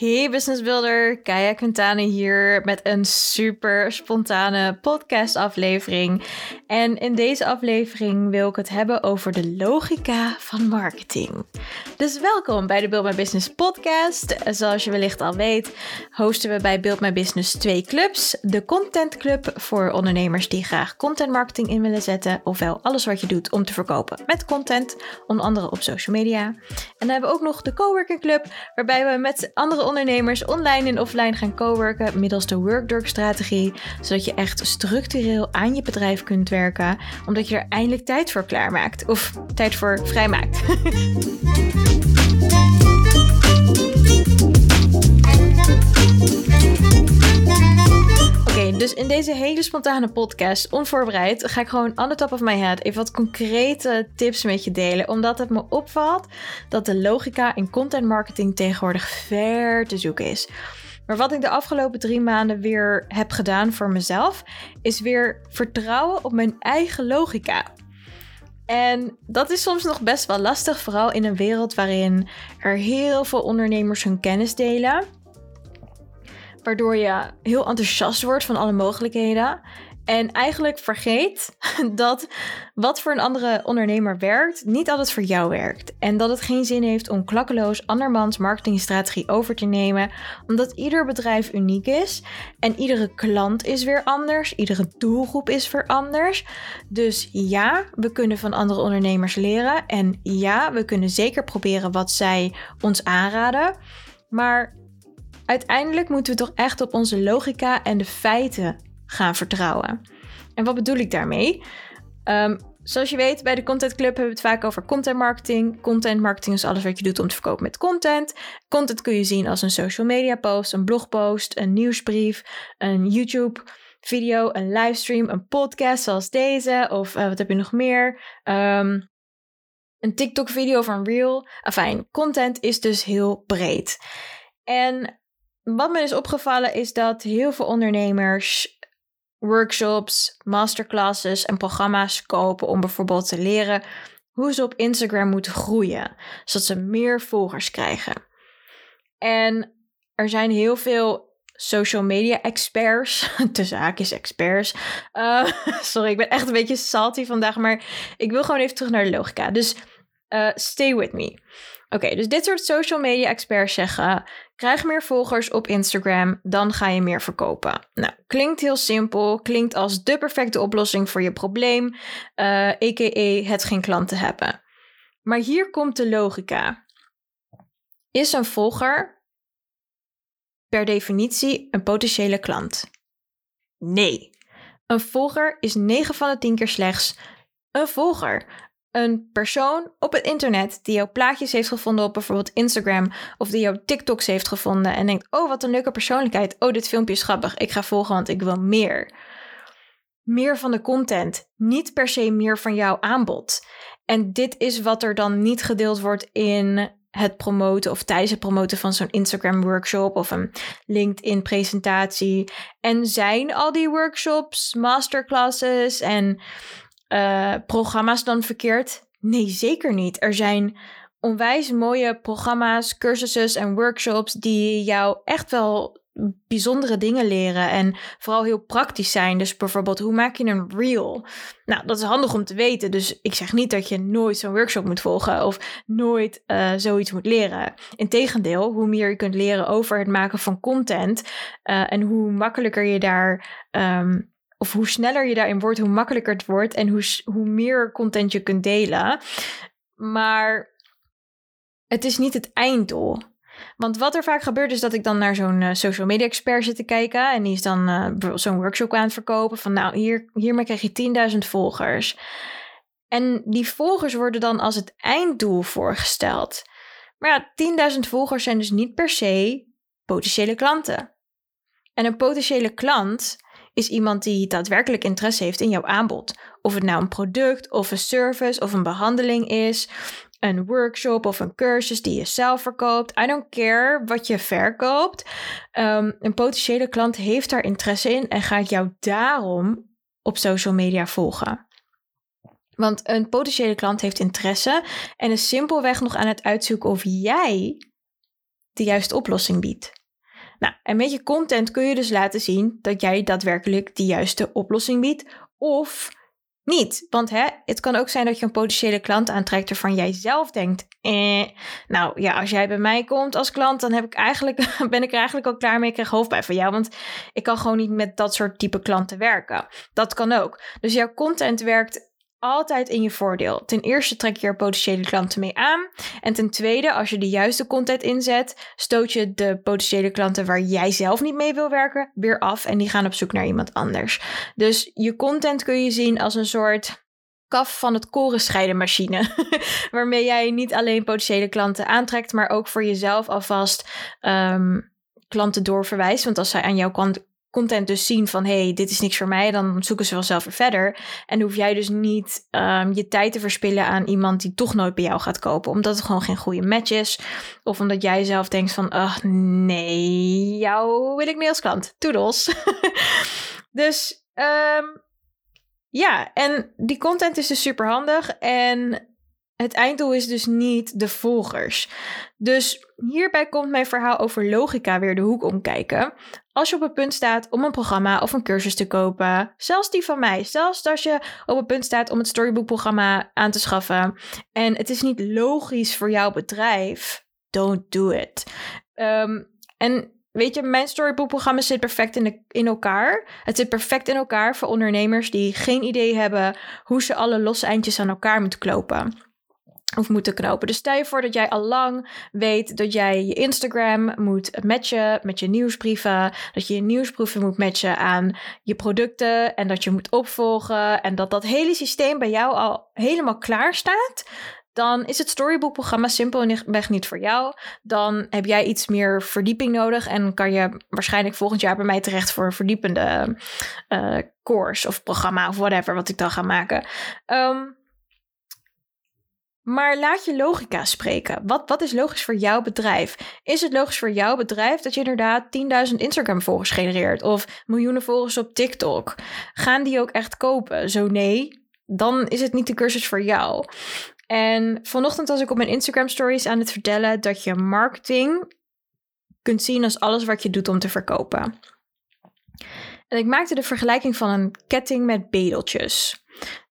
Hey Business Builder, Kaya Quintana hier met een super spontane podcast aflevering. En in deze aflevering wil ik het hebben over de logica van marketing. Dus welkom bij de Build My Business podcast. Zoals je wellicht al weet, hosten we bij Build My Business twee clubs. De Content Club voor ondernemers die graag content marketing in willen zetten, ofwel alles wat je doet om te verkopen met content, onder andere op social media. En dan hebben we ook nog de Coworking Club, waarbij we met andere ondernemers online en offline gaan coworken middels de Workdork-strategie, zodat je echt structureel aan je bedrijf kunt werken, omdat je er eindelijk tijd voor klaarmaakt of tijd voor vrijmaakt. Dus in deze hele spontane podcast, onvoorbereid, ga ik gewoon on the top of my head even wat concrete tips met je delen. Omdat het me opvalt dat de logica in content marketing tegenwoordig ver te zoeken is. Maar wat ik de afgelopen drie maanden weer heb gedaan voor mezelf, is weer vertrouwen op mijn eigen logica. En dat is soms nog best wel lastig, vooral in een wereld waarin er heel veel ondernemers hun kennis delen waardoor je heel enthousiast wordt van alle mogelijkheden. En eigenlijk vergeet dat wat voor een andere ondernemer werkt, niet altijd voor jou werkt. En dat het geen zin heeft om klakkeloos andermans marketingstrategie over te nemen, omdat ieder bedrijf uniek is en iedere klant is weer anders, iedere doelgroep is weer anders. Dus ja, we kunnen van andere ondernemers leren en ja, we kunnen zeker proberen wat zij ons aanraden. Maar uiteindelijk moeten we toch echt op onze logica en de feiten gaan vertrouwen. En wat bedoel ik daarmee? Ehm, zoals je weet, bij de Content Club hebben we het vaak over content marketing. Content marketing is alles wat je doet om te verkopen met content. Content kun je zien als een social media post, een blogpost, een nieuwsbrief, een YouTube video, een livestream, een podcast zoals deze. Of uh, wat heb je nog meer? Um, een TikTok video of een reel. Enfin, content is dus heel breed. En wat me is opgevallen is dat heel veel ondernemers workshops, masterclasses en programma's kopen om bijvoorbeeld te leren hoe ze op Instagram moeten groeien, zodat ze meer volgers krijgen. En er zijn heel veel social media experts, de is experts. Uh, sorry, ik ben echt een beetje salty vandaag, maar ik wil gewoon even terug naar de logica. Dus uh, stay with me. Oké, dus dit soort social media experts zeggen: krijg meer volgers op Instagram, dan ga je meer verkopen. Nou, klinkt heel simpel, klinkt als de perfecte oplossing voor je probleem, uh, eh, a.k.a. het geen klanten hebben. Maar hier komt de logica. Is een volger per definitie een potentiële klant? Nee. Een volger is 9 van de 10 keer slechts een volger een persoon op het internet die jouw plaatjes heeft gevonden op bijvoorbeeld Instagram of die jouw TikToks heeft gevonden en denkt: Oh, wat een leuke persoonlijkheid. Oh, dit filmpje is grappig. Ik ga volgen, want ik wil meer. Meer van de content, niet per se meer van jouw aanbod. En dit is wat er dan niet gedeeld wordt in het promoten of tijdens het promoten van zo'n Instagram workshop of een LinkedIn presentatie. En zijn al die workshops, masterclasses en uh, programma's dan verkeerd? Nee, zeker niet. Er zijn onwijs mooie programma's, cursussen en workshops die jou echt wel bijzondere dingen leren en vooral heel praktisch zijn. Dus bijvoorbeeld, hoe maak je een reel? Nou, dat is handig om te weten. Dus ik zeg niet dat je nooit zo'n workshop moet volgen of nooit uh, zoiets moet leren. Integendeel, hoe meer je kunt leren over het maken van content uh, en hoe makkelijker je daar um, of hoe sneller je daarin wordt, hoe makkelijker het wordt en hoe, hoe meer content je kunt delen. Maar het is niet het einddoel. Want wat er vaak gebeurt is dat ik dan naar zo'n uh, social media expert zit te kijken. En die is dan uh, zo'n workshop aan het verkopen. Van nou, hier, hiermee krijg je 10.000 volgers. En die volgers worden dan als het einddoel voorgesteld. Maar ja, 10.000 volgers zijn dus niet per se potentiële klanten. En een potentiële klant is iemand die daadwerkelijk interesse heeft in jouw aanbod. Of het nou een product of een service of een behandeling is, een workshop of een cursus die je zelf verkoopt. I don't care wat je verkoopt. Um, een potentiële klant heeft daar interesse in en gaat jou daarom op social media volgen. Want een potentiële klant heeft interesse en is simpelweg nog aan het uitzoeken of jij de juiste oplossing biedt. Nou, en met je content kun je dus laten zien dat jij daadwerkelijk de juiste oplossing biedt of niet. Want hè, het kan ook zijn dat je een potentiële klant aantrekt waarvan jij zelf denkt: eh, nou ja, als jij bij mij komt als klant, dan heb ik eigenlijk, ben ik er eigenlijk al klaar mee. Ik krijg hoofdpijn van jou, want ik kan gewoon niet met dat soort type klanten werken. Dat kan ook. Dus jouw content werkt altijd in je voordeel. Ten eerste trek je er potentiële klanten mee aan. En ten tweede, als je de juiste content inzet, stoot je de potentiële klanten waar jij zelf niet mee wil werken weer af en die gaan op zoek naar iemand anders. Dus je content kun je zien als een soort kaf van het korenscheidenmachine. Waarmee jij niet alleen potentiële klanten aantrekt, maar ook voor jezelf alvast um, klanten doorverwijst. Want als zij aan jouw kant content dus zien van hey, dit is niks voor mij, dan zoeken ze wel zelf weer verder. En hoef jij dus niet um, je tijd te verspillen aan iemand die toch nooit bij jou gaat kopen, omdat het gewoon geen goede match is. Of omdat jij zelf denkt van, ach nee, jou wil ik niet als klant. Toedels. dus um, ja, en die content is dus super handig. En het einddoel is dus niet de volgers. Dus hierbij komt mijn verhaal over logica weer de hoek omkijken. Als je op het punt staat om een programma of een cursus te kopen, zelfs die van mij, zelfs als je op het punt staat om het Storybook-programma aan te schaffen en het is niet logisch voor jouw bedrijf, don't do it. Um, en Weet je, mijn storybook-programma zit perfect in, in elkaar. Het zit perfect in elkaar voor ondernemers die geen idee hebben hoe ze alle losse eindjes aan elkaar moeten klopen of moeten knopen. Dus stel je voor dat jij al lang weet dat jij je Instagram moet matchen met je nieuwsbrieven, dat je je nieuwsbrieven moet matchen aan je producten en dat je moet opvolgen en dat dat hele systeem bij jou al helemaal klaar staat. Dan is het Storybook-programma simpelweg niet voor jou. Dan heb jij iets meer verdieping nodig en kan je waarschijnlijk volgend jaar bij mij terecht voor een verdiepende uh, course of programma of whatever wat ik dan ga maken. Um, maar laat je logica spreken. Wat, wat is logisch voor jouw bedrijf? Is het logisch voor jouw bedrijf dat je inderdaad 10.000 Instagram-volgers genereert of miljoenen volgers op TikTok? Gaan die ook echt kopen? Zo nee, dan is het niet de cursus voor jou. En vanochtend was ik op mijn Instagram stories aan het vertellen dat je marketing kunt zien als alles wat je doet om te verkopen. En ik maakte de vergelijking van een ketting met bedeltjes.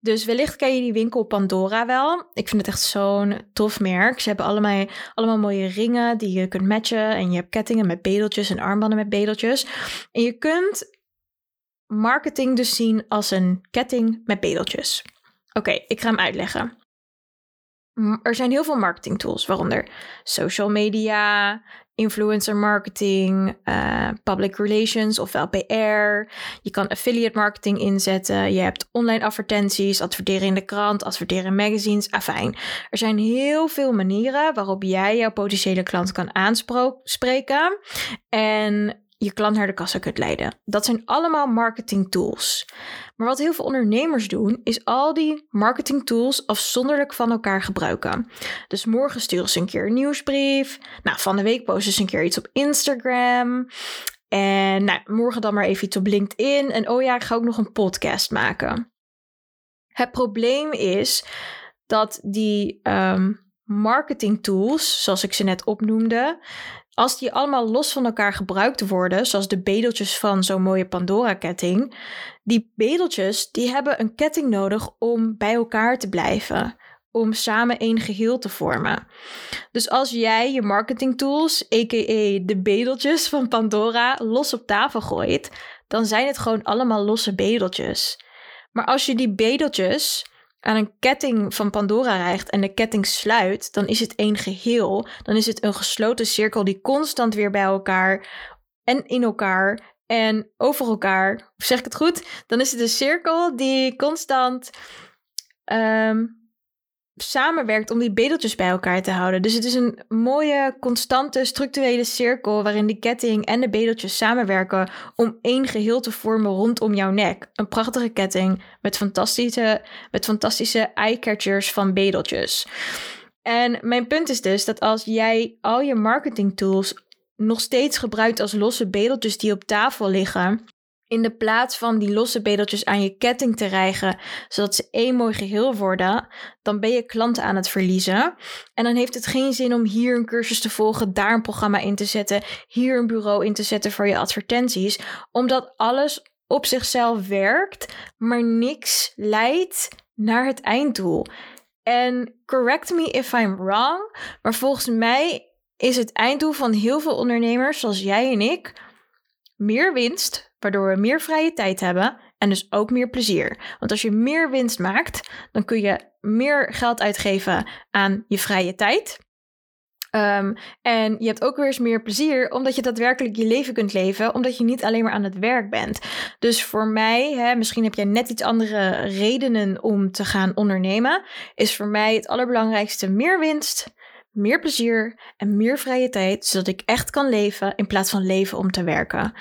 Dus wellicht ken je die winkel Pandora wel. Ik vind het echt zo'n tof merk. Ze hebben allemaal, allemaal mooie ringen die je kunt matchen. En je hebt kettingen met bedeltjes en armbanden met bedeltjes. En je kunt marketing dus zien als een ketting met bedeltjes. Oké, ik ga hem uitleggen. Er zijn heel veel marketing tools, waaronder social media, influencer marketing, uh, public relations ofwel PR. Je kan affiliate marketing inzetten. Je hebt online advertenties, adverteren in de krant, adverteren in magazines. Afijn. Er zijn heel veel manieren waarop jij jouw potentiële klant kan aanspreken en je klant naar de kassa kunt leiden. Dat zijn allemaal marketing tools. Maar wat heel veel ondernemers doen, is al die marketing tools afzonderlijk van elkaar gebruiken. Dus morgen sturen ze een keer een nieuwsbrief. Nou, van de week posten ze een keer iets op Instagram. En nou, morgen dan maar even iets op LinkedIn. En oh ja, ik ga ook nog een podcast maken. Het probleem is dat die um, marketing tools, zoals ik ze net opnoemde, als die allemaal los van elkaar gebruikt worden, zoals de bedeltjes van zo'n mooie Pandora-ketting, die bedeltjes die hebben een ketting nodig om bij elkaar te blijven, om samen één geheel te vormen. Dus als jij je marketing tools, a.k.a. de bedeltjes van Pandora, los op tafel gooit, dan zijn het gewoon allemaal losse bedeltjes. Maar als je die bedeltjes aan een ketting van Pandora rijgt en de ketting sluit, dan is het één geheel. Dan is het een gesloten cirkel die constant weer bij elkaar en in elkaar en over elkaar. Zeg ik het goed? Dan is het een cirkel die constant um, samenwerkt om die bedeltjes bij elkaar te houden. Dus het is een mooie, constante, structurele cirkel waarin die ketting en de bedeltjes samenwerken om één geheel te vormen rondom jouw nek. Een prachtige ketting met fantastische, met fantastische eye-catchers van bedeltjes. En mijn punt is dus dat als jij al je marketing tools nog steeds gebruikt als losse bedeltjes die op tafel liggen, in de plaats van die losse bedeltjes aan je ketting te rijgen, zodat ze één mooi geheel worden, dan ben je klanten aan het verliezen. En dan heeft het geen zin om hier een cursus te volgen, daar een programma in te zetten, hier een bureau in te zetten voor je advertenties, omdat alles op zichzelf werkt, maar niks leidt naar het einddoel. En correct me if I'm wrong, maar volgens mij is het einddoel van heel veel ondernemers, zoals jij en ik, meer winst, waardoor we meer vrije tijd hebben en dus ook meer plezier. Want als je meer winst maakt, dan kun je meer geld uitgeven aan je vrije tijd. Ehm, en je hebt ook weer eens meer plezier, omdat je daadwerkelijk je leven kunt leven, omdat je niet alleen maar aan het werk bent. Dus voor mij, hè, misschien heb jij net iets andere redenen om te gaan ondernemen, is voor mij het allerbelangrijkste meer winst, meer plezier en meer vrije tijd, zodat ik echt kan leven in plaats van leven om te werken.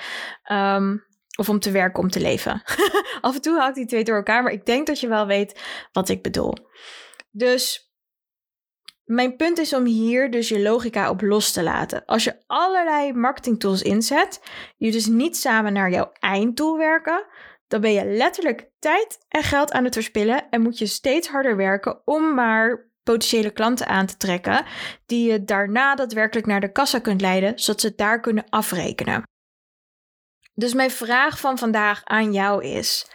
Ehm, of om te werken om te leven. Af en toe haal ik die twee door elkaar, maar ik denk dat je wel weet wat ik bedoel. Dus mijn punt is om hier dus je logica op los te laten. Als je allerlei marketingtools inzet, die dus niet samen naar jouw einddoel werken, dan ben je letterlijk tijd en geld aan het verspillen en moet je steeds harder werken om maar potentiële klanten aan te trekken, die je daarna daadwerkelijk naar de kassa kunt leiden, zodat ze daar kunnen afrekenen. Dus mijn vraag van vandaag aan jou is: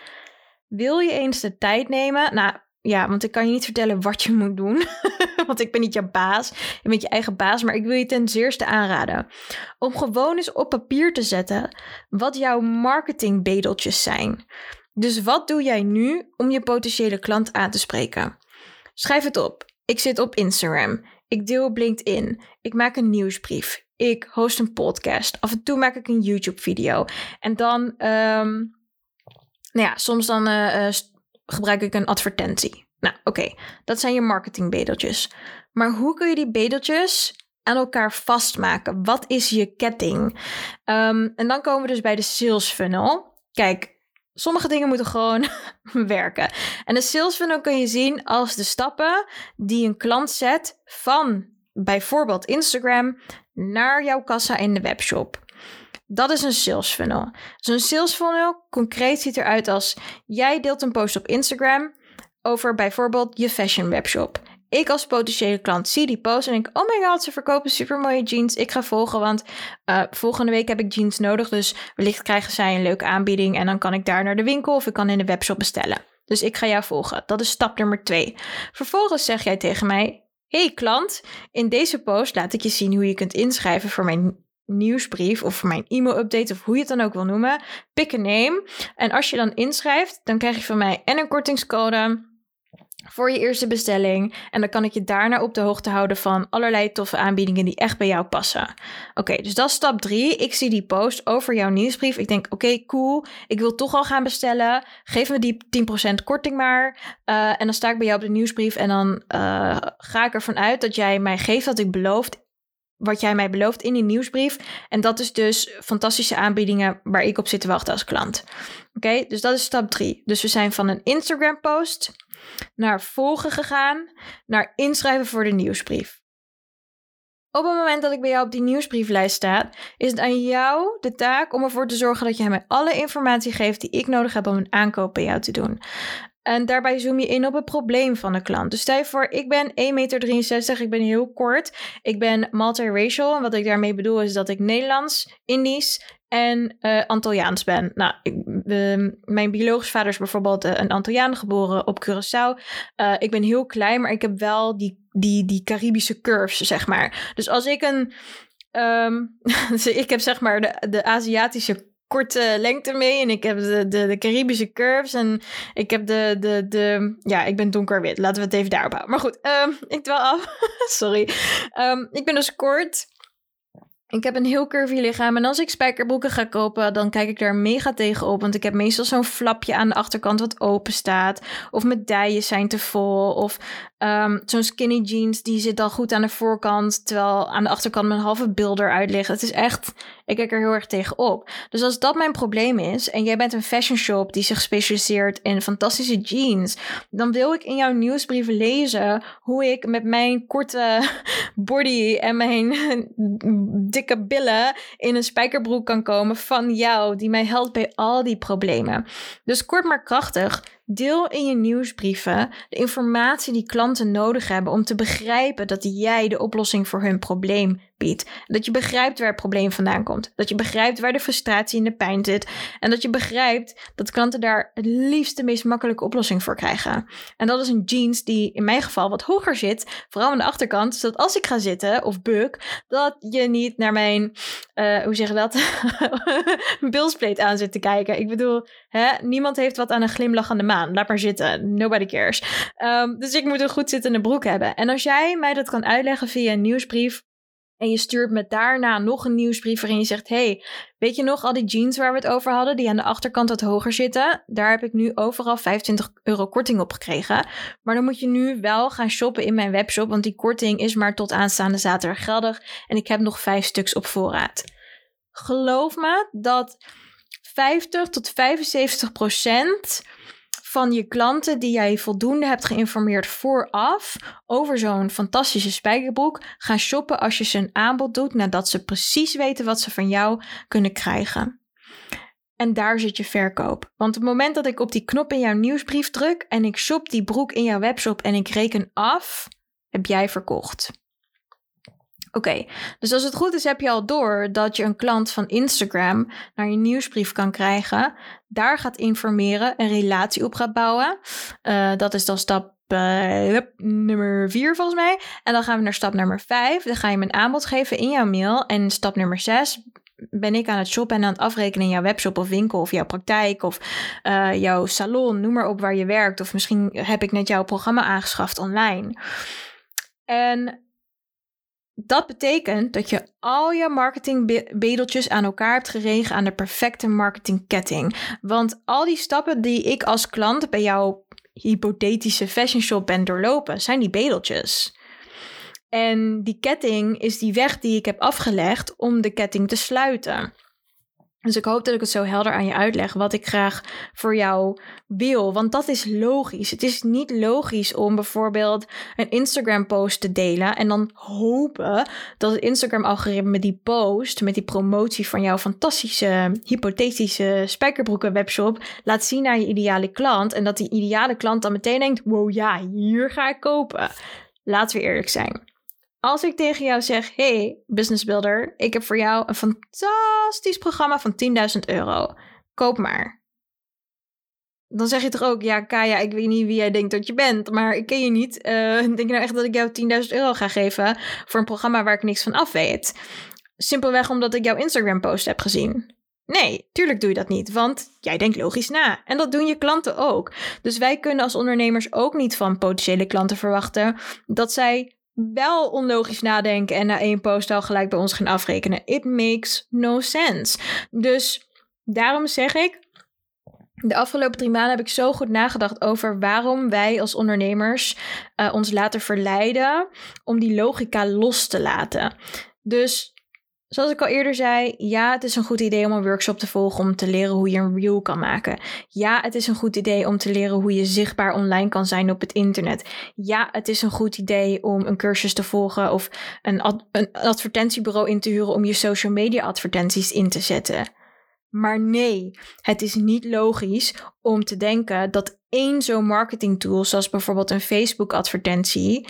wil je eens de tijd nemen? Nou, ja, want ik kan je niet vertellen wat je moet doen. want ik ben niet jouw baas. Je bent je eigen baas. Maar ik wil je ten zeerste aanraden. Om gewoon eens op papier te zetten wat jouw marketingbedeltjes zijn. Dus wat doe jij nu om je potentiële klant aan te spreken? Schrijf het op. Ik zit op Instagram. Ik deel op LinkedIn. Ik maak een nieuwsbrief. Ik host een podcast. Af en toe maak ik een YouTube-video. En dan, um, nou ja, soms dan uh, gebruik ik een advertentie. Nou, oké, dat zijn je marketingbedeltjes. Maar hoe kun je die bedeltjes aan elkaar vastmaken? Wat is je ketting? Ehm, en dan komen we dus bij de sales funnel. Kijk, sommige dingen moeten gewoon werken. En de sales funnel kun je zien als de stappen die een klant zet van bijvoorbeeld Instagram naar jouw kassa in de webshop. Dat is een sales funnel. Dus een sales funnel concreet ziet eruit als jij deelt een post op Instagram over bijvoorbeeld je fashion webshop. Ik als potentiële klant zie die post en denk: Oh my god, ze verkopen super mooie jeans. Ik ga volgen, want uh, volgende week heb ik jeans nodig. Dus wellicht krijgen zij een leuke aanbieding en dan kan ik daar naar de winkel of ik kan in de webshop bestellen. Dus ik ga jou volgen. Dat is stap nummer twee. Vervolgens zeg jij tegen mij: Hey klant, in deze post laat ik je zien hoe je kunt inschrijven voor mijn nieuwsbrief of voor mijn e-mail-update of hoe je het dan ook wil noemen. Pick a name. En als je dan inschrijft, dan krijg je van mij en een kortingscode voor je eerste bestelling. En dan kan ik je daarna op de hoogte houden van allerlei toffe aanbiedingen die echt bij jou passen. Oké, dus dat is stap 3. Ik zie die post over jouw nieuwsbrief. Ik denk, oké, cool. Ik wil toch al gaan bestellen. Geef me die 10% korting maar. Uh, en dan sta ik bij jou op de nieuwsbrief. En dan uh, ga ik ervan uit dat jij mij geeft wat ik beloofd wat jij mij belooft in die nieuwsbrief. En dat is dus fantastische aanbiedingen waar ik op zit te wachten als klant. Oké, dus dat is stap 3. Dus we zijn van een Instagram post naar volgen gegaan, naar inschrijven voor de nieuwsbrief. Op het moment dat ik bij jou op die nieuwsbrieflijst sta, is het aan jou de taak om ervoor te zorgen dat jij mij alle informatie geeft die ik nodig heb om een aankoop bij jou te doen. En daarbij zoom je in op het probleem van de klant. Dus stel voor, ik ben 1,63 meter, ik ben heel kort. Ik ben multiracial. En wat ik daarmee bedoel is dat ik Nederlands, Indisch en uh, Antilliaans ben. Nou, ik, mijn biologisch vader is bijvoorbeeld uh, een Antilliaan geboren op Curaçao. Uh, ik ben heel klein, maar ik heb wel die, die, die Caribische curves, zeg maar. Dus als ik een... Um, ik heb zeg maar de, de Aziatische korte lengte mee. En ik heb de, de, de Caribische curves. En ik heb de, de, de... Ja, ik ben donkerwit. Laten we het even daarop houden. Maar goed, um, ik dwal af. Sorry. Um, ik ben dus kort. Ik heb een heel curvy lichaam. En als ik spijkerbroeken ga kopen, dan kijk ik daar mega tegen op. Want ik heb meestal zo'n flapje aan de achterkant wat open staat. Of mijn dijen zijn te vol. Of um, zo'n skinny jeans, die zit al goed aan de voorkant. Terwijl aan de achterkant mijn halve beeld eruit ligt. Het is echt Ik kijk er heel erg tegen op. Dus als dat mijn probleem is en jij bent een fashion shop die zich specialiseert in fantastische jeans, dan wil ik in jouw nieuwsbrieven lezen hoe ik met mijn korte body en mijn dikke billen in een spijkerbroek kan komen van jou, die mij helpt bij al die problemen. Dus kort maar krachtig, Deel in je nieuwsbrieven de informatie die klanten nodig hebben om te begrijpen dat jij de oplossing voor hun probleem Dat je begrijpt waar het probleem vandaan komt. Dat je begrijpt waar de frustratie en de pijn zit. En dat je begrijpt dat klanten daar het liefst de meest makkelijke oplossing voor krijgen. En dat is een jeans die in mijn geval wat hoger zit. Vooral aan de achterkant. Zodat als ik ga zitten of buk, dat je niet naar mijn, uh, hoe zeg je dat? Bilspleet aan zit te kijken. Ik bedoel, hè, niemand heeft wat aan een glimlach aan de maan. Laat maar zitten. Nobody cares. Um, dus ik moet een goed zittende broek hebben. En als jij mij dat kan uitleggen via een nieuwsbrief en je stuurt me daarna nog een nieuwsbrief waarin je zegt: Hey, weet je nog al die jeans waar we het over hadden, die aan de achterkant wat hoger zitten? Daar heb ik nu overal 25 euro korting op gekregen. Maar dan moet je nu wel gaan shoppen in mijn webshop, want die korting is maar tot aanstaande zaterdag geldig. En ik heb nog vijf stuks op voorraad. Geloof me dat 50 tot 75 procent van je klanten die jij voldoende hebt geïnformeerd vooraf over zo'n fantastische spijkerbroek gaan shoppen als je ze een aanbod doet nadat ze precies weten wat ze van jou kunnen krijgen. En daar zit je verkoop. Want het moment dat ik op die knop in jouw nieuwsbrief druk en ik shop die broek in jouw webshop en ik reken af, heb jij verkocht. Oké, dus als het goed is, heb je al door dat je een klant van Instagram naar je nieuwsbrief kan krijgen. Daar gaat informeren, een relatie op gaat bouwen. Uh, dat is dan stap uh, nummer 4 volgens mij. En dan gaan we naar stap nummer 5. Dan ga je me een aanbod geven in jouw mail. En stap nummer 6 ben ik aan het shoppen en aan het afrekenen in jouw webshop of winkel of jouw praktijk of uh, jouw salon, noem maar op waar je werkt. Of misschien heb ik net jouw programma aangeschaft online. En dat betekent dat je al je marketingbedeltjes aan elkaar hebt geregen aan de perfecte marketingketting. Want al die stappen die ik als klant bij jouw hypothetische fashion shop ben doorlopen, zijn die bedeltjes. En die ketting is die weg die ik heb afgelegd om de ketting te sluiten. Dus ik hoop dat ik het zo helder aan je uitleg wat ik graag voor jou wil. Want dat is logisch. Het is niet logisch om bijvoorbeeld een Instagram-post te delen en dan hopen dat het Instagram-algoritme die post met die promotie van jouw fantastische, hypothetische spijkerbroeken webshop laat zien aan je ideale klant. En dat die ideale klant dan meteen denkt: wow, ja, hier ga ik kopen. Laten we eerlijk zijn. Als ik tegen jou zeg: Hey, business builder, ik heb voor jou een fantastisch programma van 10.000 euro. Koop maar. Dan zeg je toch ook: Ja, Kaya, ik weet niet wie jij denkt dat je bent, maar ik ken je niet. Uh, denk je nou echt dat ik jou 10.000 euro ga geven voor een programma waar ik niks van af weet? Simpelweg omdat ik jouw Instagram-post heb gezien. Nee, tuurlijk doe je dat niet, want jij denkt logisch na. En dat doen je klanten ook. Dus wij kunnen als ondernemers ook niet van potentiële klanten verwachten dat zij wel onlogisch nadenken en na één post al gelijk bij ons gaan afrekenen. It makes no sense. Dus daarom zeg ik, de afgelopen drie maanden heb ik zo goed nagedacht over waarom wij als ondernemers uh, ons laten verleiden om die logica los te laten. Dus Zoals ik al eerder zei, ja, het is een goed idee om een workshop te volgen om te leren hoe je een reel kan maken. Ja, het is een goed idee om te leren hoe je zichtbaar online kan zijn op het internet. Ja, het is een goed idee om een cursus te volgen of een, een advertentiebureau in te huren om je social media advertenties in te zetten. Maar nee, het is niet logisch om te denken dat één zo'n marketingtool, zoals bijvoorbeeld een Facebook advertentie,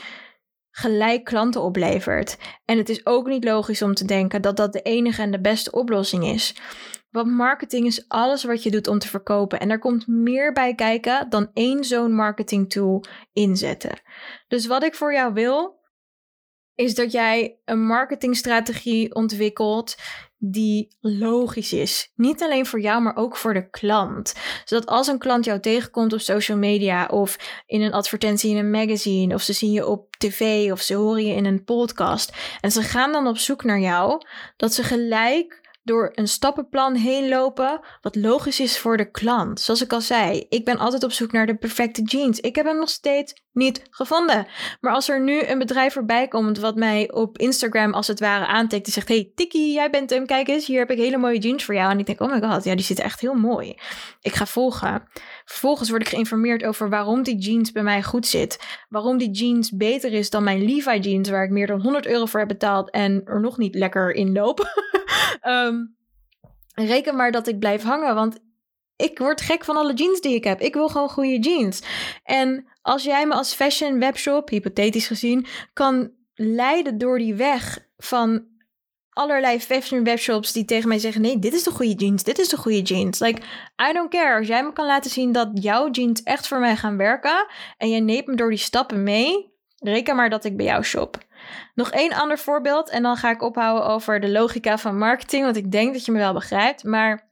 gelijk klanten oplevert. En het is ook niet logisch om te denken dat dat de enige en de beste oplossing is. Want marketing is alles wat je doet om te verkopen. En er komt meer bij kijken dan één zo'n marketing tool inzetten. Dus wat ik voor jou wil, is dat jij een marketingstrategie ontwikkelt die logisch is. Niet alleen voor jou, maar ook voor de klant. Zodat als een klant jou tegenkomt op social media of in een advertentie in een magazine of ze zien je op tv of ze horen je in een podcast en ze gaan dan op zoek naar jou, dat ze gelijk door een stappenplan heen lopen, wat logisch is voor de klant. Zoals ik al zei, ik ben altijd op zoek naar de perfecte jeans. Ik heb hem nog steeds niet gevonden. Maar als er nu een bedrijf voorbij komt wat mij op Instagram als het ware aantikt en zegt: Hey Tikkie, jij bent hem, kijk eens, hier heb ik hele mooie jeans voor jou. En ik denk: Oh my god, ja, die zit echt heel mooi. Ik ga volgen. Vervolgens word ik geïnformeerd over waarom die jeans bij mij goed zit. Waarom die jeans beter is dan mijn Levi jeans, waar ik meer dan 100 euro voor heb betaald en er nog niet lekker in loop. um, reken maar dat ik blijf hangen, want ik word gek van alle jeans die ik heb. Ik wil gewoon goede jeans. En als jij me als fashion webshop, hypothetisch gezien, kan leiden door die weg van allerlei fashion webshops die tegen mij zeggen: nee, dit is de goede jeans, dit is de goede jeans. Like, I don't care. Als jij me kan laten zien dat jouw jeans echt voor mij gaan werken en je neemt me door die stappen mee, reken maar dat ik bij jou shop. Nog één ander voorbeeld en dan ga ik ophouden over de logica van marketing, want ik denk dat je me wel begrijpt. Maar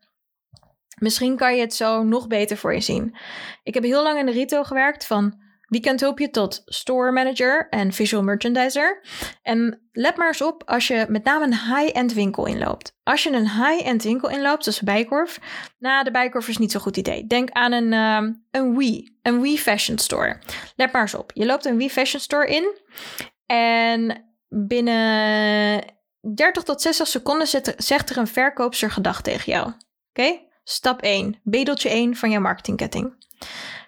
misschien kan je het zo nog beter voor je zien. Ik heb heel lang in de retail gewerkt, van weekendhulpje tot store manager en visual merchandiser. En let maar eens op als je met name een high-end winkel inloopt. Als je een high-end winkel inloopt, zoals Bijkorf, nou, de Bijkorf is niet zo'n goed idee. Denk aan een, uh, een Wii, een Wii fashion store. Let maar eens op. Je loopt een Wii fashion store in en binnen 30 tot 60 seconden zegt er een verkoopster gedag tegen jou. Oké? Stap 1. Bedeltje 1 van jouw marketingketting.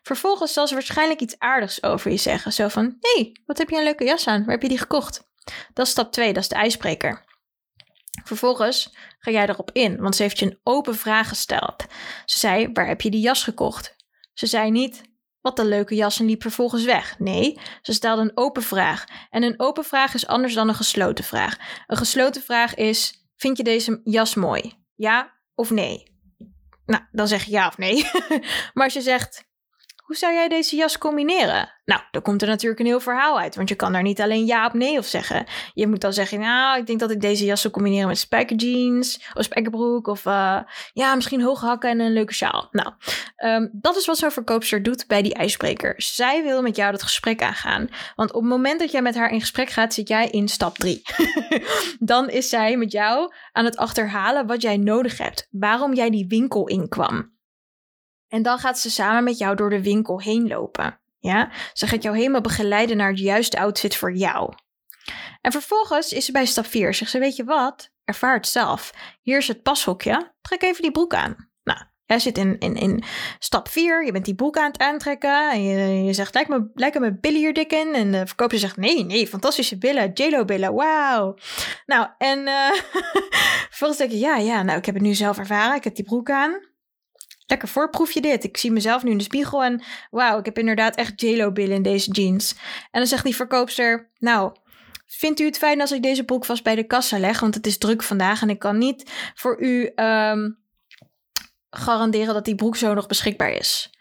Vervolgens zal ze waarschijnlijk iets aardigs over je zeggen. Zo van, hey, wat heb je een leuke jas aan? Waar heb je die gekocht? Dat is stap 2, dat is de ijsbreker. Vervolgens ga jij erop in, want ze heeft je een open vraag gesteld. Ze zei, waar heb je die jas gekocht? Ze zei niet, wat een leuke jas en liep vervolgens weg. Nee, ze stelde een open vraag. En een open vraag is anders dan een gesloten vraag. Een gesloten vraag is: Vind je deze jas mooi? Ja of nee? Nou, dan zeg je ja of nee. maar als je zegt: Hoe zou jij deze jas combineren? Nou, dan komt er natuurlijk een heel verhaal uit. Want je kan daar niet alleen ja of nee of zeggen. Je moet dan zeggen, nou, ik denk dat ik deze jas zou combineren met spijkerjeans of spijkerbroek. Of uh, ja, misschien hoge hakken en een leuke sjaal. Nou, um, dat is wat zo'n verkoopster doet bij die ijsbreker. Zij wil met jou dat gesprek aangaan. Want op het moment dat jij met haar in gesprek gaat, zit jij in stap 3. dan is zij met jou aan het achterhalen wat jij nodig hebt. Waarom jij die winkel inkwam. En dan gaat ze samen met jou door de winkel heen lopen. Ja, ze gaat jou helemaal begeleiden naar het juiste outfit voor jou. En vervolgens is ze bij stap 4. Zegt ze, weet je wat? Ervaar het zelf. Hier is het pashokje. Trek even die broek aan. Nou, jij zit in, in, in stap 4. Je bent die broek aan het aantrekken. En je, zegt, lijkt me, lijken me billen hier dik in? En de verkoper zegt, nee, nee, fantastische billen. JLo billen, wauw. Nou, en uh, vervolgens denk je, ja, ja, nou, ik heb het nu zelf ervaren. Ik heb die broek aan lekker voorproef je dit. Ik zie mezelf nu in de spiegel en wauw, ik heb inderdaad echt JLo-billen in deze jeans. En dan zegt die verkoopster, nou, vindt u het fijn als ik deze broek vast bij de kassa leg? Want het is druk vandaag en ik kan niet voor u um, garanderen dat die broek zo nog beschikbaar is.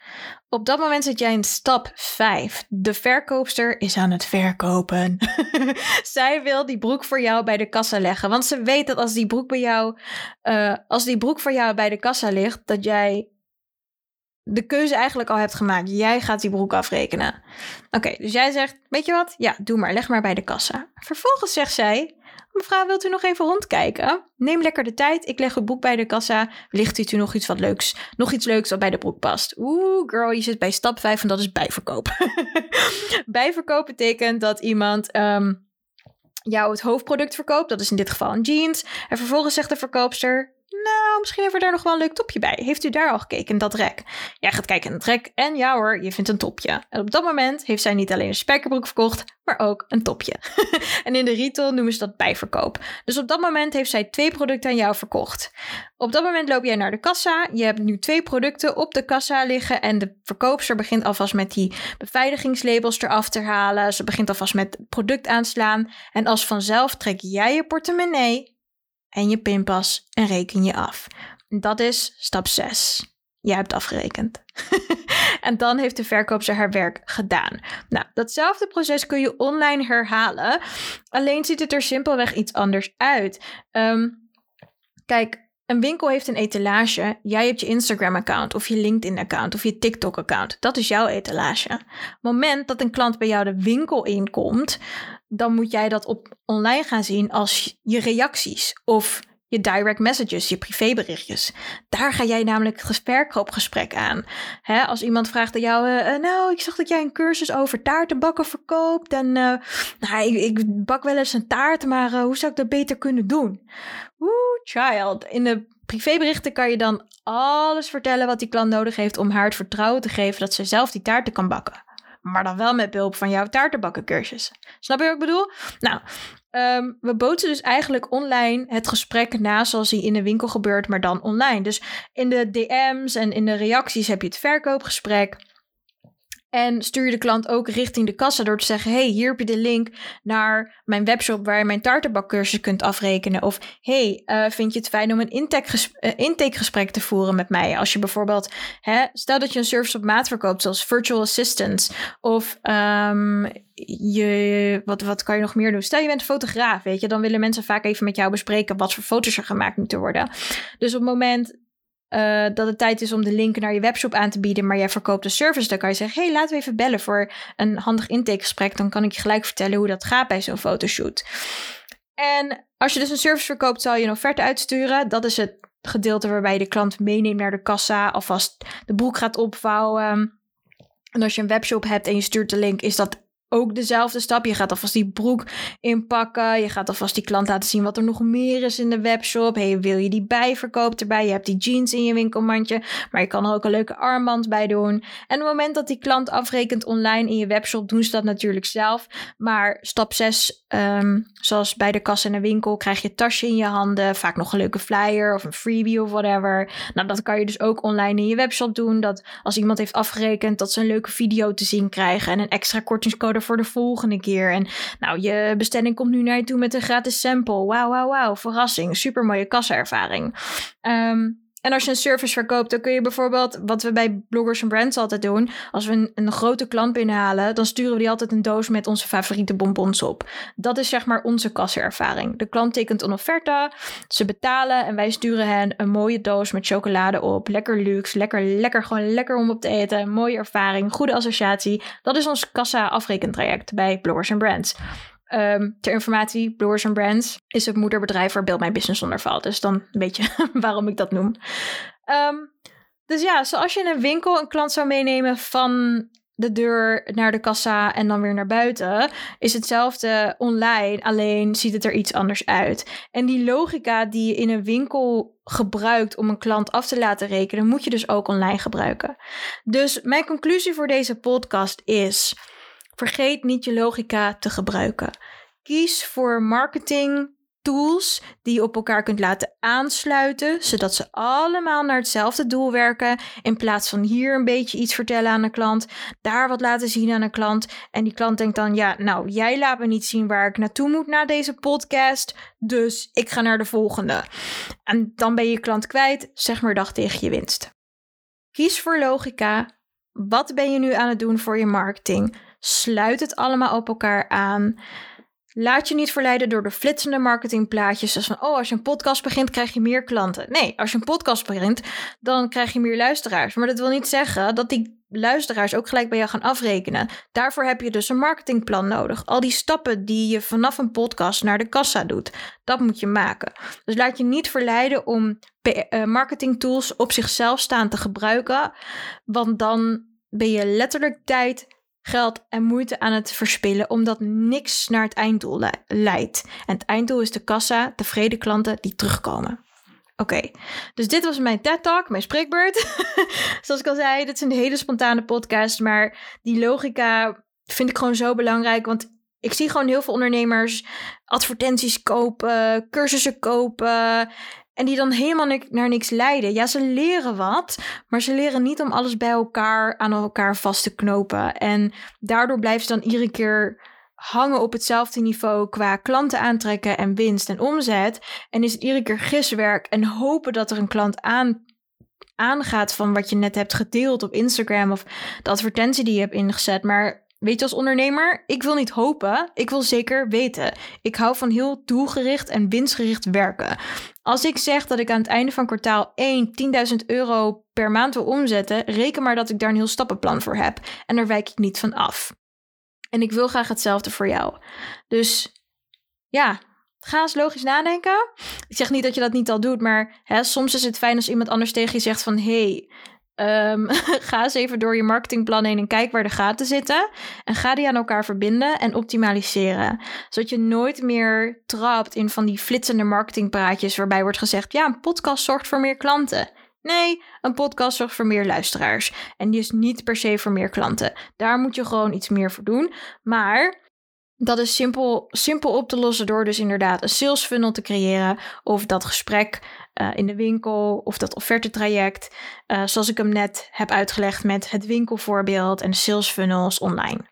Op dat moment zit jij in stap 5. De verkoopster is aan het verkopen. Zij wil die broek voor jou bij de kassa leggen. Want ze weet dat als die broek bij jou, uh, als die broek voor jou bij de kassa ligt, dat jij de keuze eigenlijk al hebt gemaakt. Jij gaat die broek afrekenen. Oké, dus jij zegt, weet je wat? Ja, doe maar, leg maar bij de kassa. Vervolgens zegt zij, mevrouw, wilt u nog even rondkijken? Neem lekker de tijd, ik leg het boek bij de kassa. Wellicht ziet u nog iets wat leuks, nog iets leuks wat bij de broek past. Oeh, girl, je zit bij stap 5 en dat is bijverkoop. bijverkoop betekent dat iemand... Um, jou het hoofdproduct verkoopt, dat is in dit geval een jeans. En vervolgens zegt de verkoopster: nou, misschien hebben we daar nog wel een leuk topje bij. Heeft u daar al gekeken, in dat rek? Jij gaat kijken in het rek en ja hoor, je vindt een topje. En op dat moment heeft zij niet alleen een spijkerbroek verkocht, maar ook een topje. en in de retail noemen ze dat bijverkoop. Dus op dat moment heeft zij twee producten aan jou verkocht. Op dat moment loop jij naar de kassa. Je hebt nu twee producten op de kassa liggen en de verkoopster begint alvast met die beveiligingslabels eraf te halen. Ze begint alvast met het product aanslaan. En als vanzelf trek jij je portemonnee en je pinpas en reken je af. Dat is stap 6. Jij hebt afgerekend. en dan heeft de verkoopster haar werk gedaan. Nou, datzelfde proces kun je online herhalen. Alleen ziet het er simpelweg iets anders uit. Um, kijk, een winkel heeft een etalage. Jij hebt je Instagram-account of je LinkedIn-account of je TikTok-account. Dat is jouw etalage. Moment dat een klant bij jou de winkel inkomt, dan moet jij dat op online gaan zien als je reacties of je direct messages, je privéberichtjes. Daar ga jij namelijk het aan. Als iemand vraagt aan jou, uh, nou, ik zag dat jij een cursus over taarten bakken verkoopt. En uh, nou, ik, ik, bak wel eens een taart, maar hoe zou ik dat beter kunnen doen? Oeh, child. In de privéberichten kan je dan alles vertellen wat die klant nodig heeft om haar het vertrouwen te geven dat ze zelf die taarten kan bakken. Maar dan wel met behulp van jouw taartenbakkencursus. Snap je wat ik bedoel? Nou, um, we boten dus eigenlijk online het gesprek na zoals die in de winkel gebeurt, maar dan online. Dus in de DM's en in de reacties heb je het verkoopgesprek. En stuur je de klant ook richting de kassa door te zeggen: hey, hier heb je de link naar mijn webshop waar je mijn taartenbakcursus kunt afrekenen. Of hey, uh, vind je het fijn om een intakegesprek, uh, intakegesprek te voeren met mij? Als je bijvoorbeeld, hè, stel dat je een service op maat verkoopt, zoals virtual assistants. Of um, je, wat, wat kan je nog meer doen? Stel je bent fotograaf, weet je, dan willen mensen vaak even met jou bespreken wat voor foto's er gemaakt moeten worden. Dus op het moment uh, dat het tijd is om de link naar je webshop aan te bieden, maar jij verkoopt de service, dan kan je zeggen: hey, laten we even bellen voor een handig intakegesprek. Dan kan ik je gelijk vertellen hoe dat gaat bij zo'n fotoshoot. En als je dus een service verkoopt, zal je een offerte uitsturen. Dat is het gedeelte waarbij je de klant meeneemt naar de kassa, alvast de broek gaat opvouwen. En als je een webshop hebt en je stuurt de link, is dat ook dezelfde stap. Je gaat alvast die broek inpakken. Je gaat alvast die klant laten zien wat er nog meer is in de webshop. Hey, wil je die bijverkoop erbij? Je hebt die jeans in je winkelmandje. Maar je kan er ook een leuke armband bij doen. En op het moment dat die klant afrekent online in je webshop, doen ze dat natuurlijk zelf. Maar stap 6, ehm, zoals bij de kassa in de winkel, krijg je tasje in je handen. Vaak nog een leuke flyer of een freebie of whatever. Nou, dat kan je dus ook online in je webshop doen. Dat als iemand heeft afgerekend, dat ze een leuke video te zien krijgen. En een extra kortingscode voor de volgende keer. En nou, je bestelling komt nu naar je toe met een gratis sample. Wauw, wauw, wauw. Verrassing. Super mooie kassaervaring. Um, en als je een service verkoopt, dan kun je bijvoorbeeld, wat we bij bloggers en brands altijd doen, als we een, een, grote klant binnenhalen, dan sturen we die altijd een doos met onze favoriete bonbons op. Dat is zeg maar onze kassenervaring. De klant tekent een offerte, ze betalen en wij sturen hen een mooie doos met chocolade op. Lekker luxe, lekker, lekker, gewoon lekker om op te eten. Mooie ervaring, goede associatie. Dat is ons kassa afrekentraject bij bloggers en brands. Um, ter informatie, Brewers and Brands is het moederbedrijf waar Build My Business onder valt. Dus dan weet je waarom ik dat noem. Um, dus ja, zoals je in een winkel een klant zou meenemen van de deur naar de kassa en dan weer naar buiten, is hetzelfde online, alleen ziet het er iets anders uit. En die logica die je in een winkel gebruikt om een klant af te laten rekenen, moet je dus ook online gebruiken. Dus mijn conclusie voor deze podcast is Vergeet niet je logica te gebruiken. Kies voor marketing tools die je op elkaar kunt laten aansluiten, zodat ze allemaal naar hetzelfde doel werken. In plaats van hier een beetje iets vertellen aan een klant, daar wat laten zien aan een klant. En die klant denkt dan: ja, nou, jij laat me niet zien waar ik naartoe moet na deze podcast, dus ik ga naar de volgende. En dan ben je klant kwijt, zeg maar dag tegen je winst. Kies voor logica. Wat ben je nu aan het doen voor je marketing? Sluit het allemaal op elkaar aan. Laat je niet verleiden door de flitsende marketingplaatjes. Zoals van, oh, als je een podcast begint, krijg je meer klanten. Nee, als je een podcast begint, dan krijg je meer luisteraars. Maar dat wil niet zeggen dat die luisteraars ook gelijk bij jou gaan afrekenen. Daarvoor heb je dus een marketingplan nodig. Al die stappen die je vanaf een podcast naar de kassa doet, dat moet je maken. Dus laat je niet verleiden om eh, marketingtools op zichzelf staan te gebruiken. Want dan ben je letterlijk tijd geld en moeite aan het verspillen, omdat niks naar het einddoel leidt. En het einddoel is de kassa, tevreden klanten die terugkomen. Oké, dus dit was mijn TED-talk, mijn spreekbeurt. Zoals ik al zei, dit is een hele spontane podcast, maar die logica vind ik gewoon zo belangrijk, want ik zie gewoon heel veel ondernemers advertenties kopen, cursussen kopen en die dan helemaal naar niks leiden. Ja, ze leren wat, maar ze leren niet om alles bij elkaar aan elkaar vast te knopen. En daardoor blijven ze dan iedere keer hangen op hetzelfde niveau qua klanten aantrekken en winst en omzet. En is het iedere keer giswerk en hopen dat er een klant aan, aangaat van wat je net hebt gedeeld op Instagram of de advertentie die je hebt ingezet. Maar Weet je, als ondernemer, ik wil niet hopen, ik wil zeker weten. Ik hou van heel doelgericht en winstgericht werken. Als ik zeg dat ik aan het einde van kwartaal 1 10.000 euro per maand wil omzetten, reken maar dat ik daar een heel stappenplan voor heb. En daar wijk ik niet van af. En ik wil graag hetzelfde voor jou. Dus ja, ga eens logisch nadenken. Ik zeg niet dat je dat niet al doet, maar hè, soms is het fijn als iemand anders tegen je zegt van... hey, Um, ga eens even door je marketingplan heen en kijk waar de gaten zitten. En ga die aan elkaar verbinden en optimaliseren. Zodat je nooit meer trapt in van die flitsende marketingpraatjes waarbij wordt gezegd: ja, een podcast zorgt voor meer klanten. Nee, een podcast zorgt voor meer luisteraars. En die is niet per se voor meer klanten. Daar moet je gewoon iets meer voor doen. Maar dat is simpel, simpel op te lossen door dus inderdaad een sales funnel te creëren. Of dat gesprek uh, in de winkel of dat offertetraject. Uh, zoals ik hem net heb uitgelegd met het winkelvoorbeeld en sales funnels online.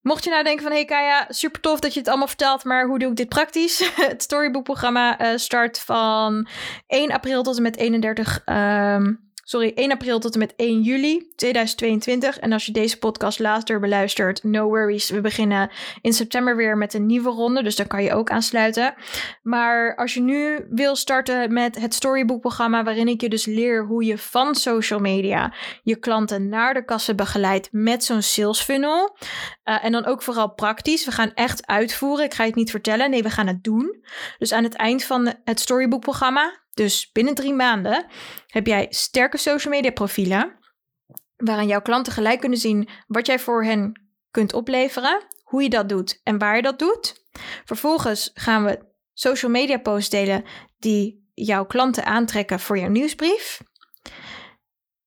Mocht je nou denken van, hey Kaya, super tof dat je het allemaal vertelt, maar hoe doe ik dit praktisch? Het Storybook-programma uh, start van 1 april tot en met 31 um, sorry, 1 april tot en met 1 juli 2022. En als je deze podcast later beluistert, no worries. We beginnen in september weer met een nieuwe ronde, dus daar kan je ook aansluiten. Maar als je nu wil starten met het Storybook-programma, waarin ik je dus leer hoe je van social media je klanten naar de kassen begeleidt met zo'n sales funnel. Uh, en dan ook vooral praktisch. We gaan echt uitvoeren. Ik ga je het niet vertellen. Nee, we gaan het doen. Dus aan het eind van het Storybook-programma, dus binnen drie maanden heb jij sterke social media profielen, waarin jouw klanten gelijk kunnen zien wat jij voor hen kunt opleveren, hoe je dat doet en waar je dat doet. Vervolgens gaan we social media posts delen die jouw klanten aantrekken voor jouw nieuwsbrief.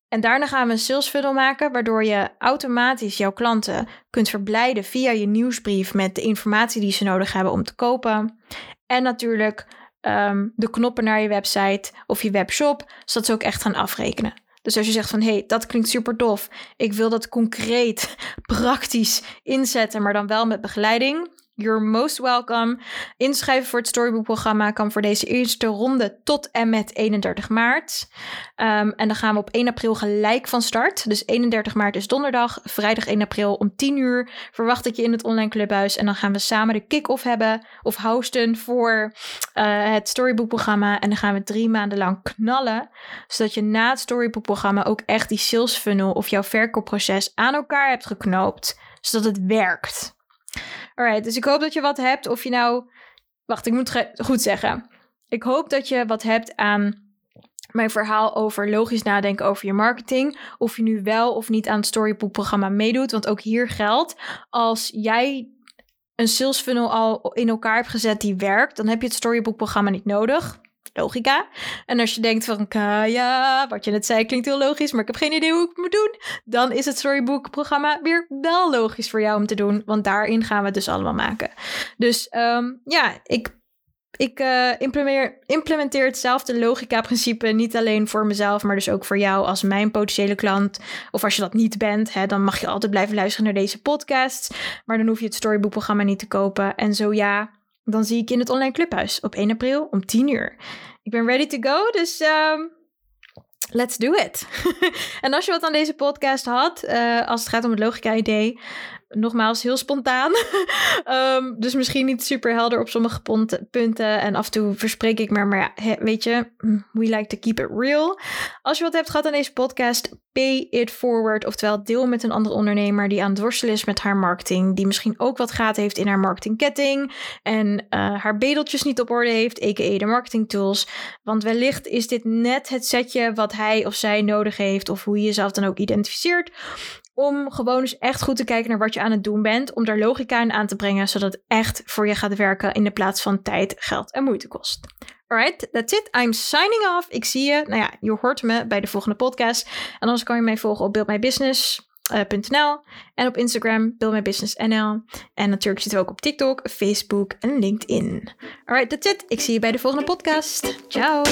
En daarna gaan we een sales funnel maken, waardoor je automatisch jouw klanten kunt verblijden via je nieuwsbrief met de informatie die ze nodig hebben om te kopen. En natuurlijk Ehm, de knoppen naar je website of je webshop, zodat ze ook echt gaan afrekenen. Dus als je zegt van hé, hey, dat klinkt super tof. Ik wil dat concreet, praktisch inzetten, maar dan wel met begeleiding. You're most welcome. Inschrijven voor het Storybook-programma kan voor deze eerste ronde tot en met 31 maart. Um, en dan gaan we op 1 april gelijk van start. Dus 31 maart is donderdag. Vrijdag 1 april om 10 uur verwacht ik je in het online clubhuis. En dan gaan we samen de kick-off hebben of hosten voor uh, het Storybook-programma. En dan gaan we drie maanden lang knallen. Zodat je na het Storybook-programma ook echt die sales funnel of jouw verkoopproces aan elkaar hebt geknoopt. Zodat het werkt. Alright, dus ik hoop dat je wat hebt. Of je nou. Wacht, ik moet goed zeggen. Ik hoop dat je wat hebt aan mijn verhaal over logisch nadenken over je marketing. Of je nu wel of niet aan het Storybook-programma meedoet. Want ook hier geldt: als jij een sales funnel al in elkaar hebt gezet die werkt, dan heb je het Storybook-programma niet nodig logica. En als je denkt van, ja, wat je net zei klinkt heel logisch, maar ik heb geen idee hoe ik moet doen, dan is het Storybook-programma weer wel logisch voor jou om te doen, want daarin gaan we het dus allemaal maken. Dus um, ja, ik ik uh, implementeer, implementeer hetzelfde logica-principe niet alleen voor mezelf, maar dus ook voor jou als mijn potentiële klant. Of als je dat niet bent, hè, dan mag je altijd blijven luisteren naar deze podcast. Maar dan hoef je het Storybook-programma niet te kopen. En zo ja, dan zie ik je in het online clubhuis op 1 april om 10 uur. Ik ben ready to go, dus um, let's do it. en als je wat aan deze podcast had, uh, als het gaat om het logica-idee, nogmaals heel spontaan. um, dus misschien niet super helder op sommige punten. En af en toe verspreek ik maar. Maar ja, weet je, we like to keep it real. Als je wat hebt gehad aan deze podcast, pay it forward. Oftewel, deel met een andere ondernemer die aan het worstelen is met haar marketing. Die misschien ook wat gaat heeft in haar marketingketting. En uh, haar bedeltjes niet op orde heeft, a.k.a. de marketing tools. Want wellicht is dit net het setje wat hij of zij nodig heeft. Of hoe je jezelf dan ook identificeert om gewoon eens echt goed te kijken naar wat je aan het doen bent. Om daar logica in aan te brengen, zodat het echt voor je gaat werken in de plaats van tijd, geld en moeite kost. Alright, that's it. I'm signing off. Ik zie je. Nou ja, je hoort me bij de volgende podcast. En anders kan je mij volgen op buildmybusiness.nl en op Instagram buildmybusinessnl. En natuurlijk zitten we ook op TikTok, Facebook en LinkedIn. Alright, that's it. Ik zie je bij de volgende podcast. Ciao.